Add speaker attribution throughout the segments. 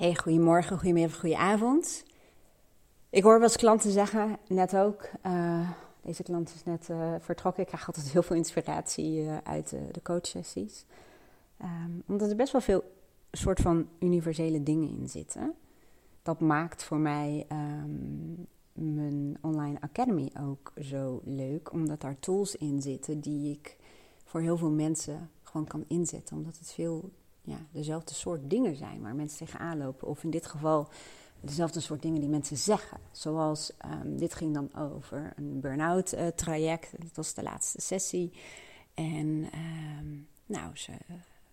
Speaker 1: Hey, goedemorgen, goedemiddag, goedenavond. Ik hoor wel eens klanten zeggen, net ook, uh, deze klant is net uh, vertrokken. Ik krijg altijd heel veel inspiratie uh, uit de coachsessies. Um, omdat er best wel veel soort van universele dingen in zitten. Dat maakt voor mij um, mijn online academy ook zo leuk. Omdat daar tools in zitten die ik voor heel veel mensen gewoon kan inzetten. Omdat het veel ja, dezelfde soort dingen zijn waar mensen tegenaan lopen. Of in dit geval dezelfde soort dingen die mensen zeggen. Zoals, um, dit ging dan over een burn-out uh, traject. Dat was de laatste sessie. En um, nou, ze,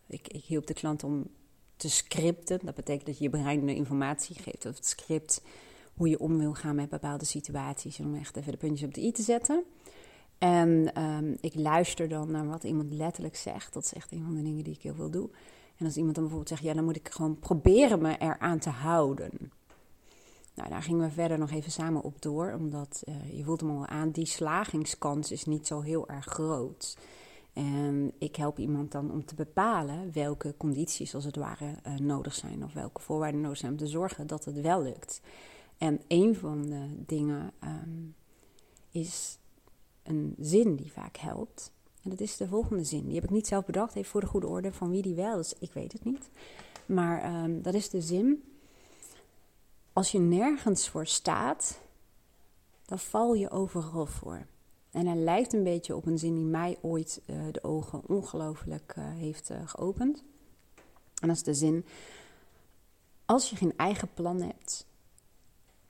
Speaker 1: ik, ik hielp de klant om te scripten. Dat betekent dat je je brein informatie geeft. Of het script hoe je om wil gaan met bepaalde situaties. Om echt even de puntjes op de i te zetten. En um, ik luister dan naar wat iemand letterlijk zegt. Dat is echt een van de dingen die ik heel veel doe. En als iemand dan bijvoorbeeld zegt, ja, dan moet ik gewoon proberen me eraan te houden. Nou, daar gingen we verder nog even samen op door, omdat uh, je voelt hem al aan, die slagingskans is niet zo heel erg groot. En ik help iemand dan om te bepalen welke condities als het ware uh, nodig zijn of welke voorwaarden nodig zijn om te zorgen dat het wel lukt. En een van de dingen um, is een zin die vaak helpt. En dat is de volgende zin. Die heb ik niet zelf bedacht, even voor de goede orde van wie die wel is. Ik weet het niet. Maar um, dat is de zin. Als je nergens voor staat, dan val je overal voor. En hij lijkt een beetje op een zin die mij ooit uh, de ogen ongelooflijk uh, heeft uh, geopend. En dat is de zin: Als je geen eigen plan hebt,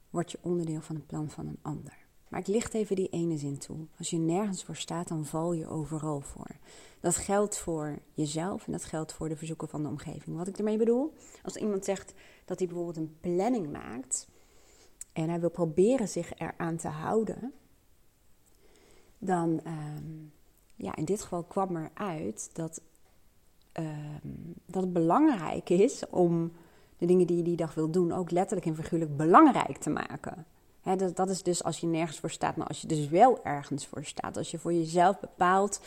Speaker 1: word je onderdeel van een plan van een ander. Maar ik licht even die ene zin toe. Als je nergens voor staat, dan val je overal voor. Dat geldt voor jezelf en dat geldt voor de verzoeken van de omgeving. Wat ik ermee bedoel, als iemand zegt dat hij bijvoorbeeld een planning maakt en hij wil proberen zich eraan te houden, dan, um, ja, in dit geval kwam er uit dat, um, dat het belangrijk is om de dingen die je die dag wil doen ook letterlijk en figuurlijk belangrijk te maken dat, dat, is dus als je nergens voor staat, maar als je dus wel ergens voor staat. Als je voor jezelf bepaalt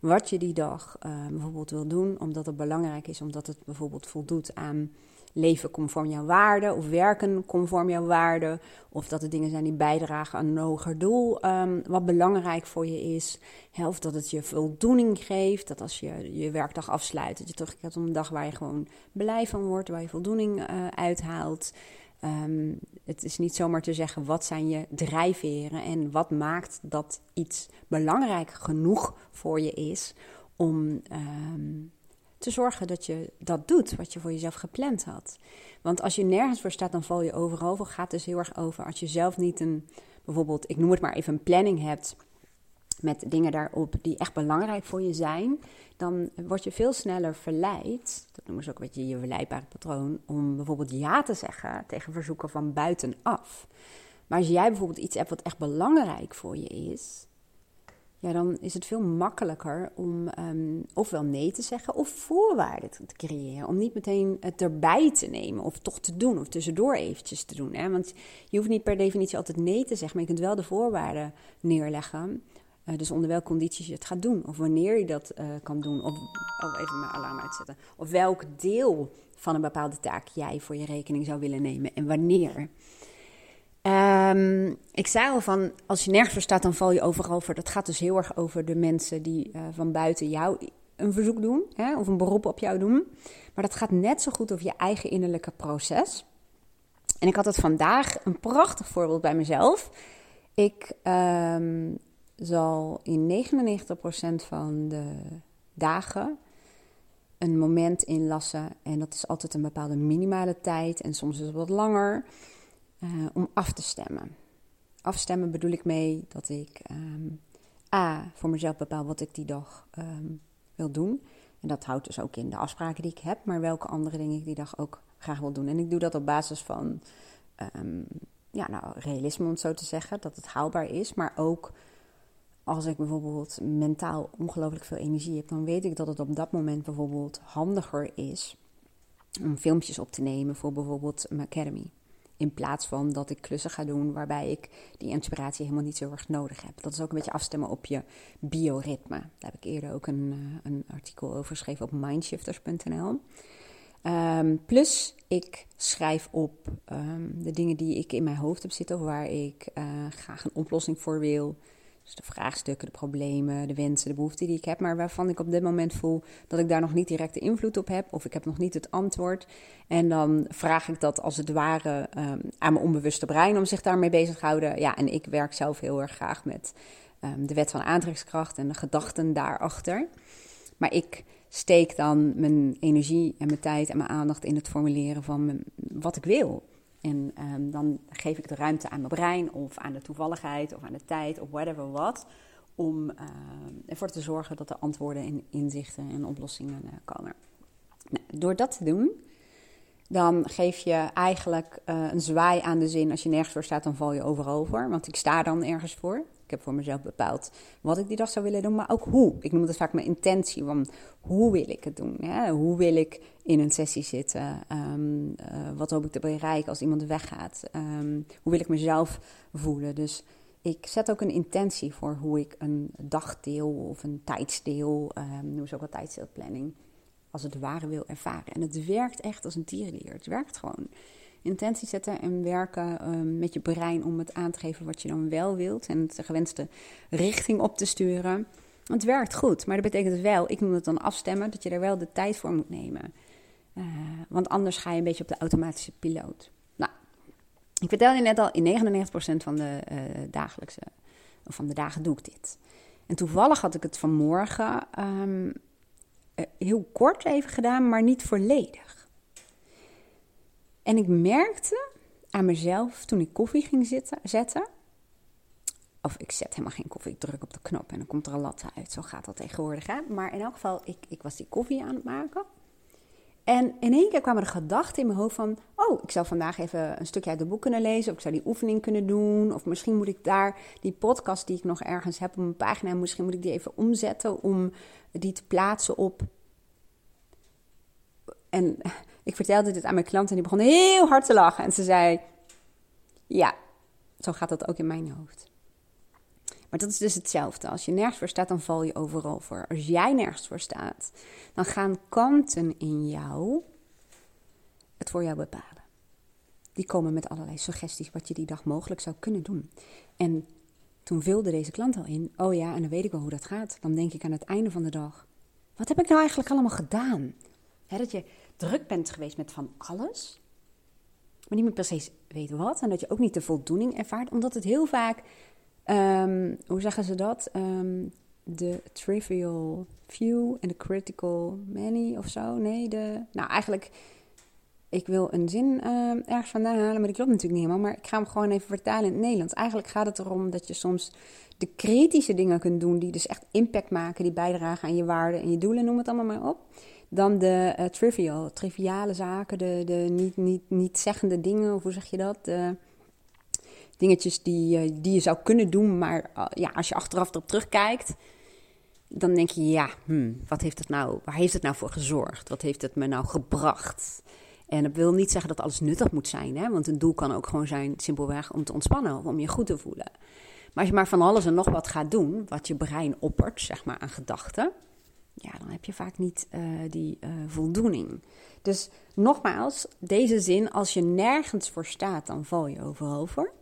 Speaker 1: wat je die dag uh, bijvoorbeeld wil doen, omdat het belangrijk is, omdat het bijvoorbeeld voldoet aan leven conform jouw waarden of werken conform jouw waarden. Of dat het dingen zijn die bijdragen aan een hoger doel, um, wat belangrijk voor je is. Of dat het je voldoening geeft, dat als je je werkdag afsluit, dat je terugkeert op een dag waar je gewoon blij van wordt, waar je voldoening uh, uithaalt. Um, het is niet zomaar te zeggen wat zijn je drijfveren en wat maakt dat iets belangrijk genoeg voor je is om um, te zorgen dat je dat doet wat je voor jezelf gepland had. Want als je nergens voor staat, dan val je overal. Gaat dus heel erg over als je zelf niet een, bijvoorbeeld, ik noem het maar even een planning hebt met dingen daarop die echt belangrijk voor je zijn, dan word je veel sneller verleid, dat noemen ze ook een beetje je verleidbare patroon, om bijvoorbeeld ja te zeggen tegen verzoeken van buitenaf. Maar als jij bijvoorbeeld iets hebt wat echt belangrijk voor je is, ja, dan is het veel makkelijker om um, ofwel nee te zeggen of voorwaarden te creëren. Om niet meteen het erbij te nemen of toch te doen of tussendoor eventjes te doen. Hè? Want je hoeft niet per definitie altijd nee te zeggen, maar je kunt wel de voorwaarden neerleggen. Uh, dus onder welke condities je het gaat doen. Of wanneer je dat uh, kan doen. Of oh, even mijn alarm uitzetten. Of welk deel van een bepaalde taak jij voor je rekening zou willen nemen en wanneer. Um, ik zei al van, als je nergens voor staat, dan val je overal voor. Dat gaat dus heel erg over de mensen die uh, van buiten jou een verzoek doen. Hè, of een beroep op jou doen. Maar dat gaat net zo goed over je eigen innerlijke proces. En ik had het vandaag een prachtig voorbeeld bij mezelf. Ik um, zal in 99% van de dagen een moment inlassen. En dat is altijd een bepaalde minimale tijd en soms is het wat langer. Uh, om af te stemmen. Afstemmen bedoel ik mee dat ik um, A voor mezelf bepaal wat ik die dag um, wil doen. En dat houdt dus ook in de afspraken die ik heb, maar welke andere dingen ik die dag ook graag wil doen. En ik doe dat op basis van um, ja, nou, realisme, om zo te zeggen, dat het haalbaar is, maar ook als ik bijvoorbeeld mentaal ongelooflijk veel energie heb, dan weet ik dat het op dat moment bijvoorbeeld handiger is om filmpjes op te nemen voor bijvoorbeeld mijn academy. In plaats van dat ik klussen ga doen waarbij ik die inspiratie helemaal niet zo erg nodig heb. Dat is ook een beetje afstemmen op je bioritme. Daar heb ik eerder ook een, eh, een artikel over geschreven op mindshifters.nl. Ehm, plus, ik schrijf op ehm, de dingen die ik in mijn hoofd heb zitten, waar ik uh, graag een oplossing voor wil. Dus de vraagstukken, de problemen, de wensen, de behoeften die ik heb, maar waarvan ik op dit moment voel dat ik daar nog niet directe invloed op heb, of ik heb nog niet het antwoord. En dan vraag ik dat als het ware um, aan mijn onbewuste brein om zich daarmee bezig te houden. Ja, en ik werk zelf heel erg graag met de wet van aantrekkingskracht en de gedachten daarachter. Maar ik steek dan mijn energie en mijn tijd en mijn aandacht in het formuleren van wat ik wil. En um, dan geef ik de ruimte aan mijn brein of aan de toevalligheid of aan de tijd of whatever wat. Om uh, ervoor te zorgen dat er antwoorden en inzichten en oplossingen uh, komen. Nou, door dat te doen, dan geef je eigenlijk uh, een zwaai aan de zin. Als je nergens voor staat, dan val je overal over. Want ik sta dan ergens voor. Ik heb voor mezelf bepaald wat ik die dag zou willen doen, maar ook hoe. Ik noem het vaak mijn intentie, van hoe wil ik het doen? Hoe wil ik in een sessie zitten? Um, uh, wat hoop ik te bereiken als iemand weggaat? Um, hoe wil ik mezelf voelen? Dus ik zet ook een intentie voor hoe ik een dagdeel of een tijdsdeel, um, noem ze ook wel tijdsdeelplanning, als het ware wil ervaren. En het werkt echt als een tierenlier. Het werkt gewoon intentie zetten en werken ehm, met je brein om het aan te geven wat je dan wel wilt en de gewenste richting op te sturen. Het werkt goed, maar dat betekent wel, ik noem het dan afstemmen, dat je er wel de tijd voor moet nemen. Uh, want anders ga je een beetje op de automatische piloot. Nou, ik vertelde je net al, in 99% van de uh, dagelijkse, of van de dagen doe ik dit. En toevallig had ik het vanmorgen um, heel kort even gedaan, maar niet volledig. En ik merkte aan mezelf toen ik koffie ging zitten, zetten. Of ik zet helemaal geen koffie, ik druk op de knop en dan komt er een latte uit. Zo gaat dat tegenwoordig. Hè? Maar in elk geval, ik, ik was die koffie aan het maken. En in één keer kwamen er gedachten in mijn hoofd van... oh, ik zou vandaag even een stukje uit de boek kunnen lezen... of ik zou die oefening kunnen doen... of misschien moet ik daar die podcast die ik nog ergens heb op mijn pagina... misschien moet ik die even omzetten om die te plaatsen op... En ik vertelde dit aan mijn klant en die begon heel hard te lachen. En ze zei: Ja, zo gaat dat ook in mijn hoofd. Maar dat is dus hetzelfde. Als je nergens voor staat, dan val je overal voor. Als jij nergens voor staat, dan gaan kanten in jou het voor jou bepalen. Die komen met allerlei suggesties wat je die dag mogelijk zou kunnen doen. En toen vulde deze klant al in: Oh ja, en dan weet ik wel hoe dat gaat. Dan denk ik aan het einde van de dag: Wat heb ik nou eigenlijk allemaal gedaan? dat je druk bent geweest met van alles, maar niet meer precies weet wat. En dat je ook niet de voldoening ervaart, omdat het heel vaak, um, hoe zeggen ze dat? Um, de trivial few en de critical many of zo. Nee, de. Nou, eigenlijk. Ik wil een zin uh, ergens vandaan halen, maar die klopt natuurlijk niet helemaal. Maar ik ga hem gewoon even vertalen in het Nederlands. Eigenlijk gaat het erom dat je soms de kritische dingen kunt doen, die dus echt impact maken, die bijdragen aan je waarden en je doelen, noem het allemaal maar op dan de uh, trivial, triviale zaken, de, de niet, niet, niet zeggende dingen, of hoe zeg je dat? De dingetjes die, die je zou kunnen doen, maar uh, ja, als je achteraf erop terugkijkt, dan denk je, ja, hmm, wat heeft het nou, waar heeft het nou voor gezorgd? Wat heeft het me nou gebracht? En dat wil niet zeggen dat alles nuttig moet zijn, hè? want een doel kan ook gewoon zijn simpelweg om te ontspannen of om je goed te voelen. Maar als je maar van alles en nog wat gaat doen, wat je brein oppert, zeg maar, aan gedachten, ja, dan heb je vaak niet uh, die uh, voldoening. Dus nogmaals, deze zin, als je nergens voor staat, dan val je overal voor.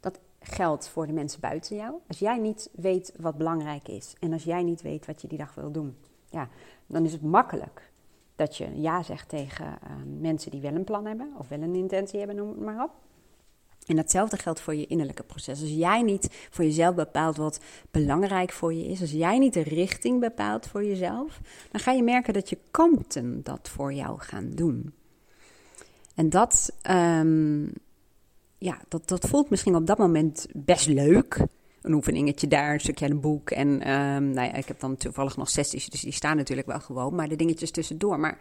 Speaker 1: Dat geldt voor de mensen buiten jou. Als jij niet weet wat belangrijk is en als jij niet weet wat je die dag wil doen, ja, dan is het makkelijk dat je ja zegt tegen uh, mensen die wel een plan hebben of wel een intentie hebben, noem het maar op. En datzelfde geldt voor je innerlijke proces. Als jij niet voor jezelf bepaalt wat belangrijk voor je is, als jij niet de richting bepaalt voor jezelf, dan ga je merken dat je kanten dat voor jou gaan doen. En dat, um, ja, dat, dat voelt misschien op dat moment best leuk. Een oefeningetje daar, een stukje aan een boek. En um, nou ja, ik heb dan toevallig nog sessies, dus die staan natuurlijk wel gewoon. Maar de dingetjes tussendoor. Maar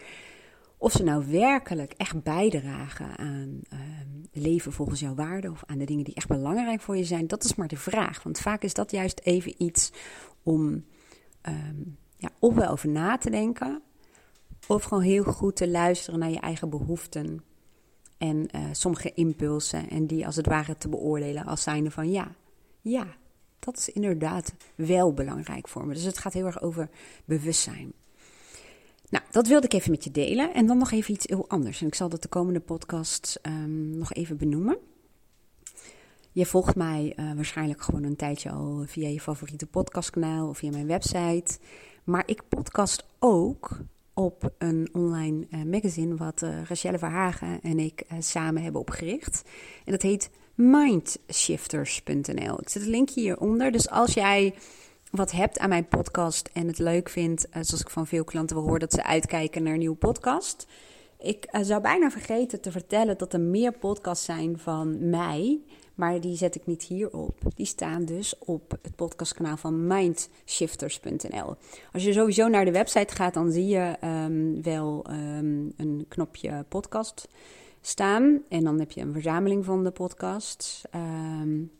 Speaker 1: of ze nou werkelijk echt bijdragen aan uh, leven volgens jouw waarden of aan de dingen die echt belangrijk voor je zijn, dat is maar de vraag. Want vaak is dat juist even iets om um, ja, ofwel over na te denken, of gewoon heel goed te luisteren naar je eigen behoeften en uh, sommige impulsen en die als het ware te beoordelen als zijnde van ja, ja, dat is inderdaad wel belangrijk voor me. Dus het gaat heel erg over bewustzijn. Nou, dat wilde ik even met je delen. En dan nog even iets heel anders. En ik zal dat de komende podcast um, nog even benoemen. Je volgt mij uh, waarschijnlijk gewoon een tijdje al via je favoriete podcastkanaal of via mijn website. Maar ik podcast ook op een online uh, magazine wat uh, Rachelle Verhagen en ik samen hebben opgericht. En dat heet mindshifters.nl. Ik zet een linkje hieronder. Dus als jij wat hebt aan mijn podcast en het leuk vindt, zoals ik van veel klanten wil horen, dat ze uitkijken naar een nieuwe podcast. Ik zou bijna vergeten te vertellen dat er meer podcasts zijn van mij maar die zet ik niet hierop. Die staan dus op het podcastkanaal van mindshifters.nl. Als je sowieso naar de website gaat, dan zie je um, wel um, een knopje podcast staan. En dan heb je een verzameling van de podcasts. Um,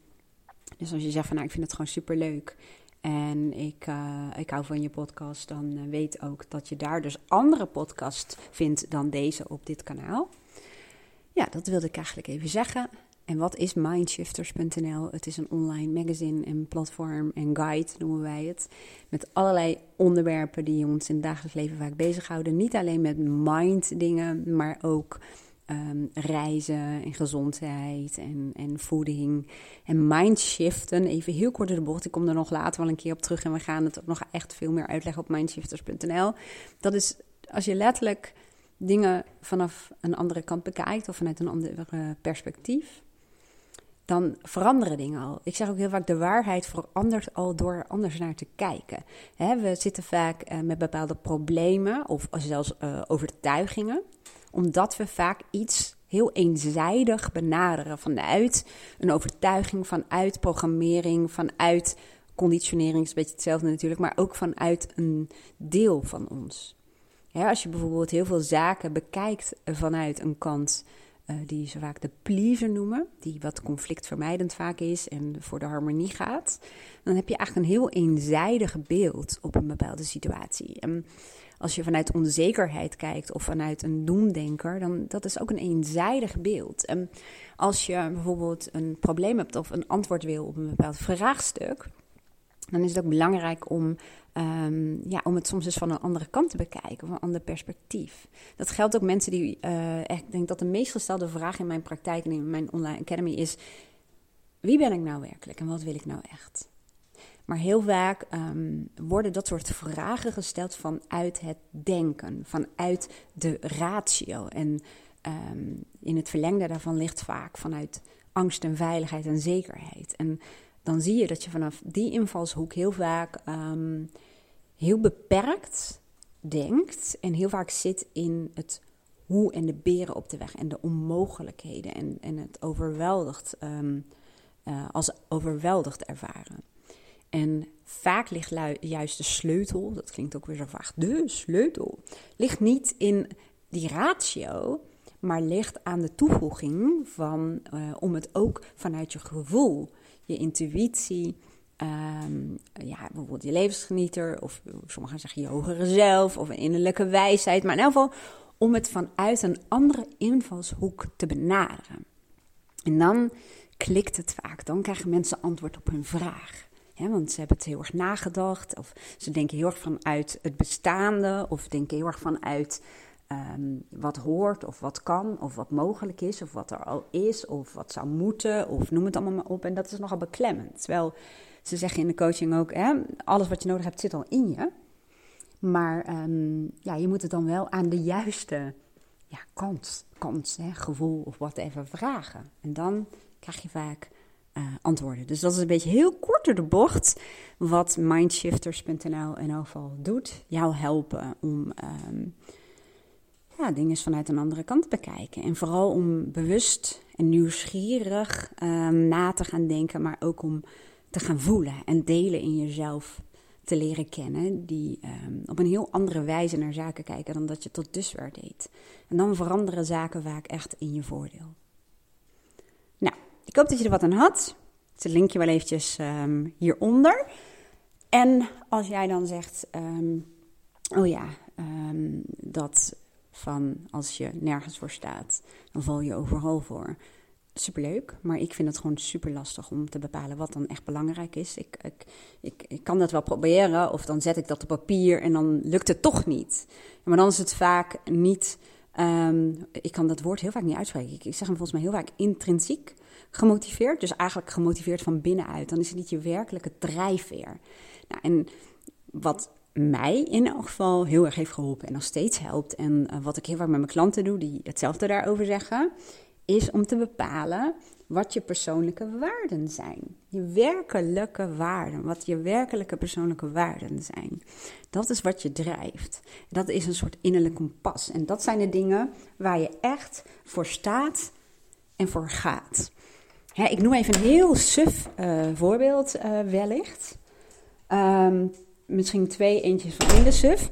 Speaker 1: dus als je zegt van nou, ik vind het gewoon super leuk. En ik, uh, ik hou van je podcast, dan uh, weet ook dat je daar dus andere podcasts vindt dan deze op dit kanaal. Ja, dat wilde ik eigenlijk even zeggen. En wat is Mindshifters.nl? Het is een online magazine en platform en guide noemen wij het. Met allerlei onderwerpen die ons in het dagelijks leven vaak bezighouden. Niet alleen met mind dingen, maar ook um, reizen en gezondheid en, en voeding. En mindshiften, even heel kort door de bocht. Ik kom er nog later wel een keer op terug en we gaan het ook nog echt veel meer uitleggen op mindshifters.nl. Dat is als je letterlijk dingen vanaf een andere kant bekijkt of vanuit een ander perspectief dan veranderen dingen al. Ik zeg ook heel vaak, de waarheid verandert al door anders naar te kijken. we zitten vaak eh, met bepaalde problemen of zelfs uh, overtuigingen, omdat we vaak iets heel eenzijdig benaderen vanuit een overtuiging, vanuit programmering, vanuit conditionering, is een beetje hetzelfde natuurlijk, maar ook vanuit een deel van ons. als je bijvoorbeeld heel veel zaken bekijkt vanuit een kant uh, die ze vaak de pleaser noemen, die wat conflictvermijdend vaak is en voor de harmonie gaat, dan heb je eigenlijk een heel eenzijdig beeld op een bepaalde situatie. En als je vanuit onzekerheid kijkt of vanuit een doemdenker, dan dat is ook een eenzijdig beeld. En als je bijvoorbeeld een probleem hebt of een antwoord wil op een bepaald vraagstuk, dan is het ook belangrijk om, um, ja, om het soms eens van een andere kant te bekijken, van een ander perspectief. Dat geldt ook mensen die, uh, ik denk dat de meest gestelde vraag in mijn praktijk en in mijn online academy is, wie ben ik nou werkelijk en wat wil ik nou echt? Maar heel vaak um, worden dat soort vragen gesteld vanuit het denken, vanuit de ratio. En um, in het verlengde daarvan ligt vaak vanuit angst en veiligheid en zekerheid. En dan zie je dat je vanaf die invalshoek heel vaak um, heel beperkt denkt en heel vaak zit in het hoe en de beren op de weg en de onmogelijkheden en, en het overweldigd, uh, als overweldigd ervaren. En vaak ligt juist de sleutel, dat klinkt ook weer zo vaag, de sleutel, ligt niet in die ratio, maar ligt aan de toevoeging van, uh, om het ook vanuit je gevoel je intuïtie, um, ja, bijvoorbeeld je levensgenieter, of sommigen zeggen je hogere zelf, of een innerlijke wijsheid, maar in elk geval om het vanuit een andere invalshoek te benaderen. En dan klikt het vaak, dan krijgen mensen antwoord op hun vraag. Want ze hebben het heel erg nagedacht, of ze denken heel erg vanuit het bestaande, of denken heel erg vanuit um, wat hoort of wat kan of wat mogelijk is of wat er al is of wat zou moeten of noem het allemaal maar op. En dat is nogal beklemmend. Terwijl ze zeggen in de coaching ook, hè, alles wat je nodig hebt zit al in je. Maar um, ja, je moet het dan wel aan de juiste ja, kans, kans hè, gevoel of wat even vragen. En dan krijg je vaak uh, antwoorden. Dus dat is een beetje heel kort door de bocht wat mindshifters.nl in elk geval doet. Jou helpen om um, ja, dingen vanuit een andere kant bekijken. En vooral om bewust en nieuwsgierig um, na te gaan denken, maar ook om te gaan voelen en delen in jezelf te leren kennen, die um, op een heel andere wijze naar zaken kijken dan dat je tot dusver deed. En dan veranderen zaken vaak echt in je voordeel. Ik hoop dat je er wat aan had. Het linkje wel eventjes um, hieronder. En als jij dan zegt, oh ja, dat van als je nergens voor staat, dan val je overal voor. superleuk, maar ik vind het gewoon super lastig om te bepalen wat dan echt belangrijk is. Ik, ik, ik, ik kan dat wel proberen, of dan zet ik dat op papier en dan lukt het toch niet. Maar dan is het vaak niet. Ehm, ik kan dat woord heel vaak niet uitspreken. Ik, zeg hem volgens mij heel vaak intrinsiek gemotiveerd. Dus eigenlijk gemotiveerd van binnenuit. Dan is het niet je werkelijke drijfveer. Nou, en wat mij in elk geval heel erg heeft geholpen en nog steeds helpt. En eh, wat ik heel vaak met mijn klanten doe, die hetzelfde daarover zeggen, is om te bepalen wat je persoonlijke waarden zijn. Je werkelijke waarden, wat je werkelijke persoonlijke waarden zijn. Dat is wat je drijft. Dat is een soort innerlijk kompas. En dat zijn de dingen waar je echt voor staat en voor gaat. ik noem even een heel suf uh, voorbeeld uh, wellicht. Um, misschien twee eentjes van minder suf.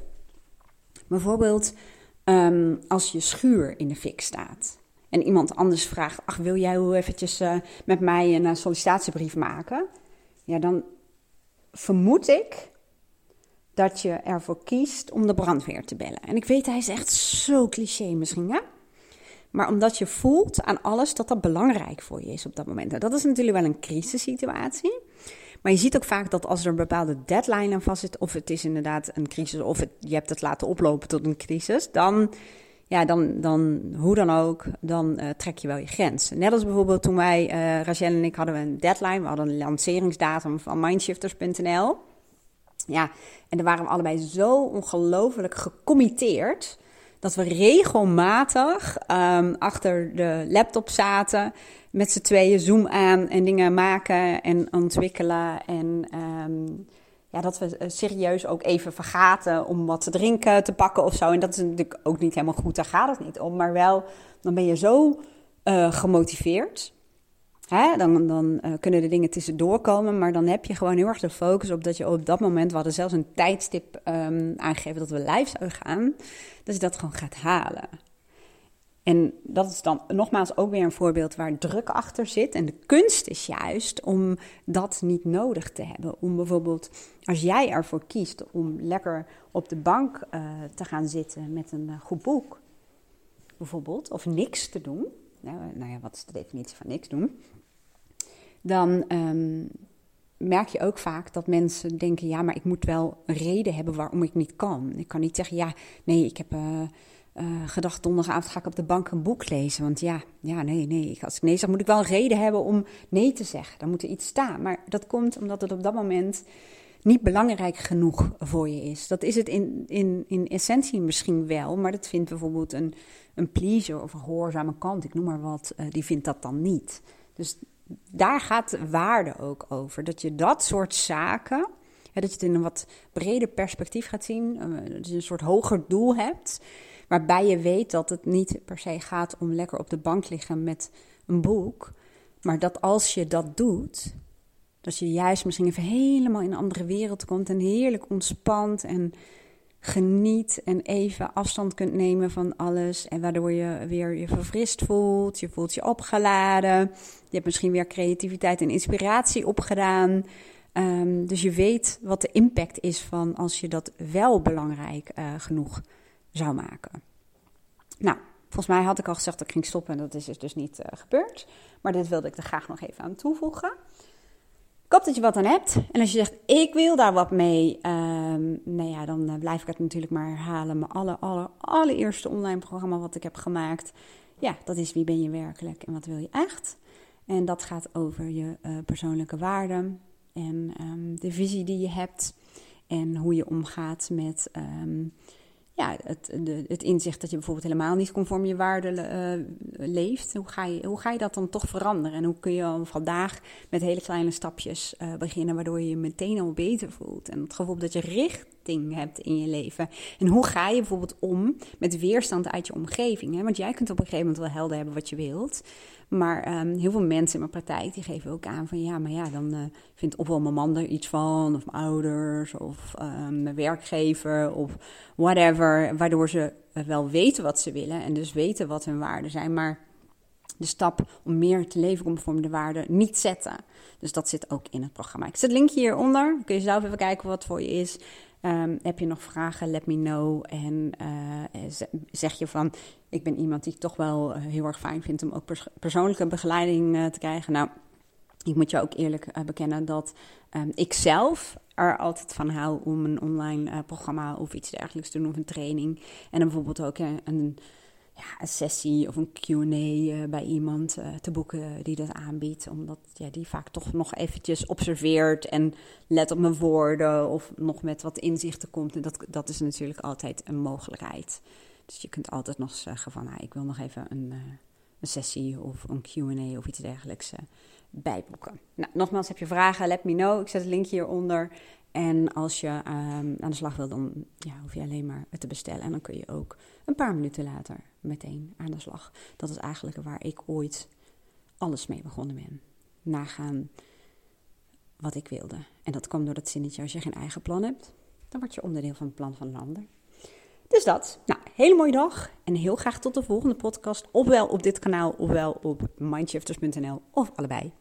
Speaker 1: Bijvoorbeeld ehm, als je schuur in de fik staat. En iemand anders vraagt, ach wil jij hoe eventjes uh, met mij een sollicitatiebrief maken? Ja, dan vermoed ik dat je ervoor kiest om de brandweer te bellen. En ik weet, hij is echt zo cliché misschien, hè? Maar omdat je voelt aan alles dat dat belangrijk voor je is op dat moment. Nou, dat is natuurlijk wel een crisissituatie. Maar je ziet ook vaak dat als er een bepaalde deadline aan vast zit, of het is inderdaad een crisis, of je hebt het laten oplopen tot een crisis, dan, ja, dan, dan hoe dan ook, dan uh, trek je wel je grens. Net als bijvoorbeeld toen wij, uh, Rachel en ik, hadden we een deadline, we hadden een lanceringsdatum van mindshifters.nl. Ja, en daar waren we allebei zo ongelooflijk gecommitteerd dat we regelmatig um, achter de laptop zaten met z'n tweeën Zoom aan en dingen maken en ontwikkelen. En um, dat we eh, serieus ook even vergaten om wat te drinken te pakken of zo. En dat is natuurlijk ook niet helemaal goed, daar gaat het niet om. Maar wel, dan ben je zo uh, gemotiveerd. Hè? Dan, dan uh, kunnen de dingen tussendoor komen, maar dan heb je gewoon heel erg de focus op dat je op dat moment, we hadden zelfs een tijdstip um, aangegeven dat we live zouden gaan, dat je dat gewoon gaat halen. En dat is dan nogmaals ook weer een voorbeeld waar druk achter zit. En de kunst is juist om dat niet nodig te hebben. Om bijvoorbeeld, als jij ervoor kiest om lekker op de bank uh, te gaan zitten met een uh, goed boek, bijvoorbeeld, of niks te doen. Nou, nou, ja, wat is de definitie van niks doen? Dan um, merk je ook vaak dat mensen denken: ja, maar ik moet wel een reden hebben waarom ik niet kan. Ik kan niet zeggen: ja, nee, ik heb. Uh, uh, gedacht, donderdagavond ga ik op de bank een boek lezen. Want ja, ja, nee, nee. Als ik nee zeg, moet ik wel een reden hebben om nee te zeggen. Dan moet er iets staan. Maar dat komt omdat het op dat moment niet belangrijk genoeg voor je is. Dat is het in, in, in essentie misschien wel, maar dat vindt bijvoorbeeld een, een pleaser of een gehoorzame kant, ik noem maar wat, uh, die vindt dat dan niet. Dus daar gaat waarde ook over. Dat je dat soort zaken, dat je het in een wat breder perspectief gaat zien, uh, dat je een soort hoger doel hebt. Waarbij je weet dat het niet per se gaat om lekker op de bank liggen met een boek. Maar dat als je dat doet, dat je juist misschien even helemaal in een andere wereld komt en heerlijk ontspant en geniet en even afstand kunt nemen van alles. En waardoor je weer je verfrist voelt, je voelt je opgeladen. Je hebt misschien weer creativiteit en inspiratie opgedaan. Um, dus je weet wat de impact is van als je dat wel belangrijk uh, genoeg zou maken. Nou, volgens mij had ik al gezegd dat ik ging stoppen en dat is dus niet uh, gebeurd. Maar dit wilde ik er graag nog even aan toevoegen. Ik hoop dat je wat aan hebt. En als je zegt, ik wil daar wat mee, um, nou ja, dan uh, blijf ik het natuurlijk maar herhalen. Mijn alle, alle, allereerste online programma wat ik heb gemaakt. Ja, dat is Wie ben je werkelijk en wat wil je echt? En dat gaat over je uh, persoonlijke waarden en um, de visie die je hebt. En hoe je omgaat met um, ja, het, de, het inzicht dat je bijvoorbeeld helemaal niet conform je waarden uh, leeft. Hoe ga, je, hoe ga je dat dan toch veranderen? En hoe kun je al vandaag met hele kleine stapjes uh, beginnen, waardoor je je meteen al beter voelt? En het gevoel dat je richting hebt in je leven. En hoe ga je bijvoorbeeld om met weerstand uit je omgeving? Hè? Want jij kunt op een gegeven moment wel helder hebben wat je wilt. Maar um, heel veel mensen in mijn praktijk die geven ook aan van ja, maar ja, dan uh, vindt ofwel mijn man er iets van, of mijn ouders, of um, mijn werkgever, of whatever. Waardoor ze wel weten wat ze willen en dus weten wat hun waarden zijn, maar de stap om meer te leven conform de waarden niet zetten. Dus dat zit ook in het programma. Ik zet link hieronder. Dan kun je zelf even kijken wat voor je is. Ehm, heb je nog vragen? Let me know. En zeg je van: Ik ben iemand die toch wel heel erg fijn vindt om ook persoonlijke begeleiding te krijgen. Nou, ik moet je ook eerlijk bekennen dat um, ik zelf er altijd van hou om een online programma of iets dergelijks te doen, of een training. En dan bijvoorbeeld ook een ja, een sessie of een QA eh, bij iemand uh, te boeken die dat aanbiedt. Omdat ja, die vaak toch nog eventjes observeert en let op mijn woorden of nog met wat inzichten komt. En dat, dat is natuurlijk altijd een mogelijkheid. Dus je kunt altijd nog zeggen van nou, ik wil nog even een, uh, een sessie of een QA of iets dergelijks bijboeken. Nou, nogmaals, heb je vragen, let me know. Ik zet het linkje hieronder. En als je um, aan de slag wil, dan ja, hoef je alleen maar het te bestellen. En dan kun je ook een paar minuten later meteen aan de slag. Dat is eigenlijk waar ik ooit alles mee begonnen ben. Nagaan wat ik wilde. En dat kwam door dat zinnetje: als je geen eigen plan hebt, dan word je onderdeel van het plan van een ander. Dus dat. Nou, hele mooie dag. En heel graag tot de volgende podcast. Ofwel op dit kanaal, ofwel op mindshifters.nl. Of allebei.